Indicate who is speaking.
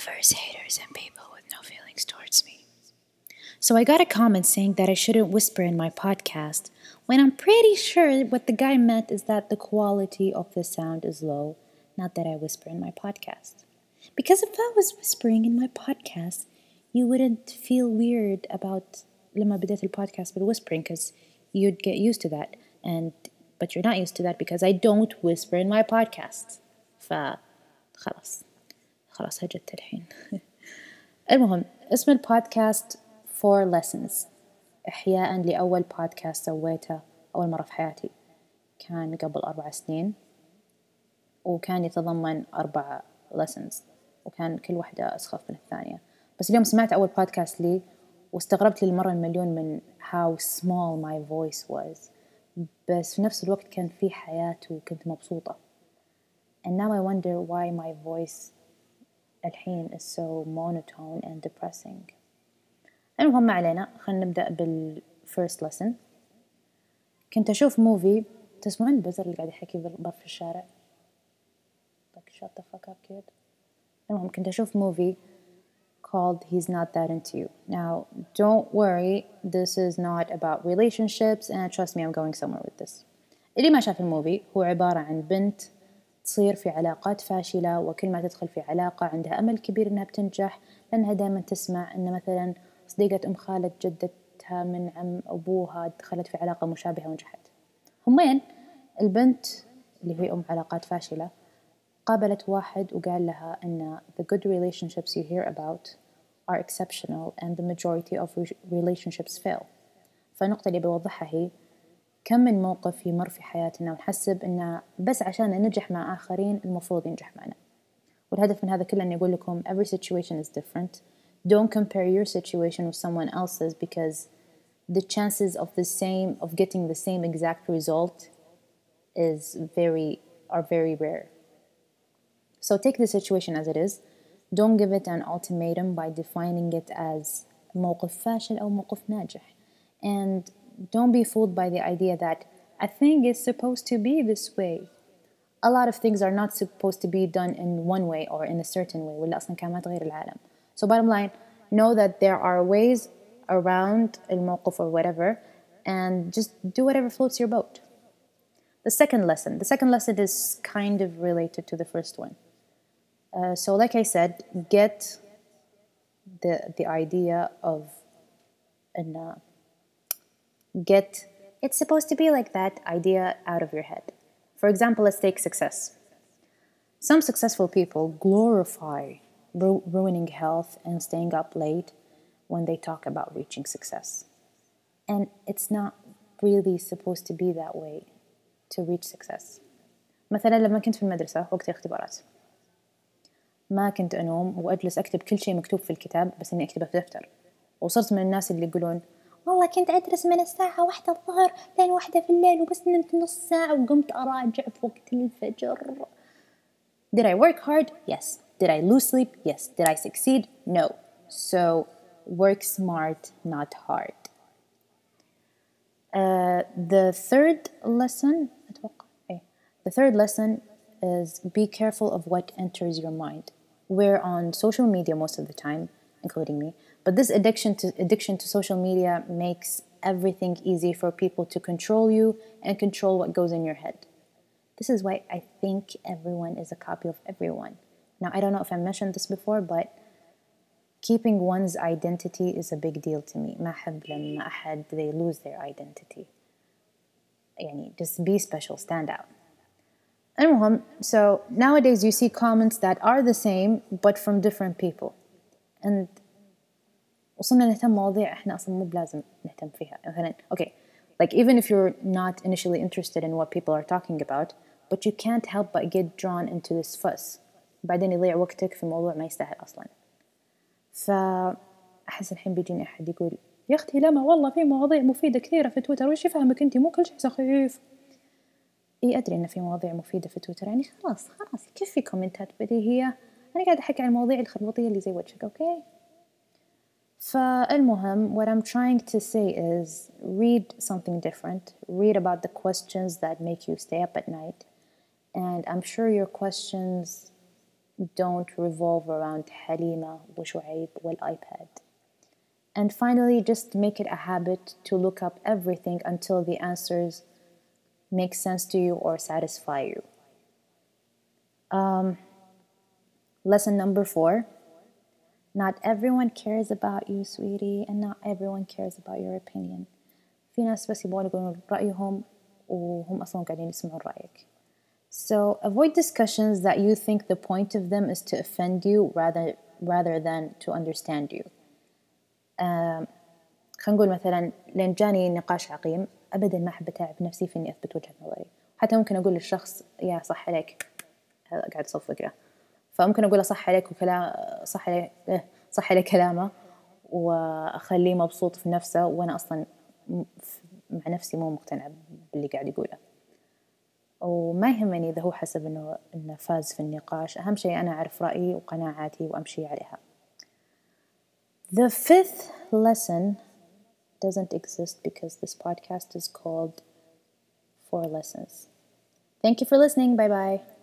Speaker 1: lovers, haters, and people with no feelings towards me. So I got a comment saying that I shouldn't whisper in my podcast when I'm pretty sure what the guy meant is that the quality of the sound is low, not that I whisper in my podcast. Because if I was whispering in my podcast, you wouldn't feel weird about لما بديت البودكاست بالwhispering because you'd get used to that and but you're not used to that because I don't whisper in my podcast ف خلاص خلاص هجت الحين. المهم اسم البودكاست Four Lessons. إحياء لأول بودكاست سويته أول مرة في حياتي. كان قبل أربع سنين. وكان يتضمن أربع lessons. وكان كل واحدة أسخف من الثانية. بس اليوم سمعت أول بودكاست لي واستغربت للمرة المليون من how small my voice was. بس في نفس الوقت كان في حياة وكنت مبسوطة. And now I wonder why my voice الحين is so monotone and depressing المهم ما علينا خلينا نبدأ بالفيرست lesson كنت أشوف موفي تسمعون البزر اللي قاعد يحكي برف الشارع like shut the fuck up kid المهم كنت أشوف موفي called He's Not That Into You. Now, don't worry, this is not about relationships and trust me I'm going somewhere with this. اللي ما شاف الموفي هو عبارة عن بنت تصير في علاقات فاشلة وكل ما تدخل في علاقة عندها أمل كبير إنها بتنجح لأنها دائما تسمع إن مثلا صديقة أم خالة جدتها من عم أبوها دخلت في علاقة مشابهة ونجحت. همين البنت اللي هي أم علاقات فاشلة قابلت واحد وقال لها إن the good relationships you hear about are exceptional and the majority of relationships fail. فالنقطة اللي بوضحها هي كم من موقف يمر في حياتنا ونحسب إنه بس عشان ننجح مع آخرين المفروض ينجح معنا والهدف من هذا كله إني أقول لكم every situation is different don't compare your situation with someone else's because the chances of the same of getting the same exact result is very are very rare so take the situation as it is don't give it an ultimatum by defining it as موقف فاشل أو موقف ناجح and don't be fooled by the idea that a thing is supposed to be this way a lot of things are not supposed to be done in one way or in a certain way ولا أصلا كان ما تغير العالم so bottom line know that there are ways around الموقف or whatever and just do whatever floats your boat the second lesson the second lesson is kind of related to the first one uh, so, like I said, get the the idea of and uh, get it's supposed to be like that idea out of your head. For example, let's take success. Some successful people glorify ru- ruining health and staying up late when they talk about reaching success. And it's not really supposed to be that way to reach success. مثلا لما كنت في المدرسة وقت الاختبارات ما كنت أنوم وأجلس أكتب كل شيء مكتوب في الكتاب بس إني أكتبه في دفتر وصرت من الناس اللي يقولون والله كنت أدرس من الساعة واحدة الظهر لين واحدة في الليل وبس نمت نص ساعة وقمت أراجع في وقت الفجر Did I work hard? Yes. Did I lose sleep? Yes. Did I succeed? No. So work smart, not hard. Uh, the third lesson The third lesson is be careful of what enters your mind. We're on social media most of the time, including me. But this addiction to addiction to social media makes everything easy for people to control you and control what goes in your head. This is why I think everyone is a copy of everyone. Now I don't know if I mentioned this before, but keeping one's identity is a big deal to me. ما أحب لما أحد they lose their identity. يعني just be special, stand out. المهم so nowadays you see comments that are the same but from different people And وصلنا نهتم مواضيع إحنا أصلا مو بلازم نهتم فيها. مثلا okay like even if you're not initially interested in what people are talking about but you can't help but get drawn into this fuss. بعدين يضيع وقتك في موضوع ما يستاهل أصلا. فأحس الحين بيجيني أحد يقول يا أختي لما والله في مواضيع مفيدة كثيرة في تويتر وش يفهمك أنت مو كل شيء سخيف. إي أدري إن في مواضيع مفيدة في تويتر يعني خلاص خلاص يكفي كومنتات؟ بديهيه انا قاعده احكي عن المواضيع الخربطيه اللي زي وجهك اوكي فالمهم what I'm trying to say is read something different read about the questions that make you stay up at night and I'm sure your questions don't revolve around Halima وشعيب والiPad. And finally, just make it a habit to look up everything until the answers make sense to you or satisfy you. Um, lesson number four not everyone cares about you, sweetie, and not everyone cares about your opinion. في ناس بس يبغون يقولون رأيهم وهم أصلا قاعدين يسمعون رأيك. So avoid discussions that you think the point of them is to offend you rather rather than to understand you. خلينا نقول مثلا لين جاني نقاش عقيم أبدا ما أحب أتعب نفسي في إني أثبت وجهة نظري حتى ممكن أقول للشخص يا صح عليك هذا قاعد يصفق له فممكن أقول صح عليك وكلام صح عليك إيه، صح عليك كلامه وأخليه مبسوط في نفسه وأنا أصلا مع نفسي مو مقتنعة باللي قاعد يقوله وما يهمني إذا هو حسب إنه إنه فاز في النقاش أهم شيء أنا أعرف رأيي وقناعاتي وأمشي عليها The fifth lesson doesn't exist because this podcast is called Four Lessons. Thank you for listening. Bye bye.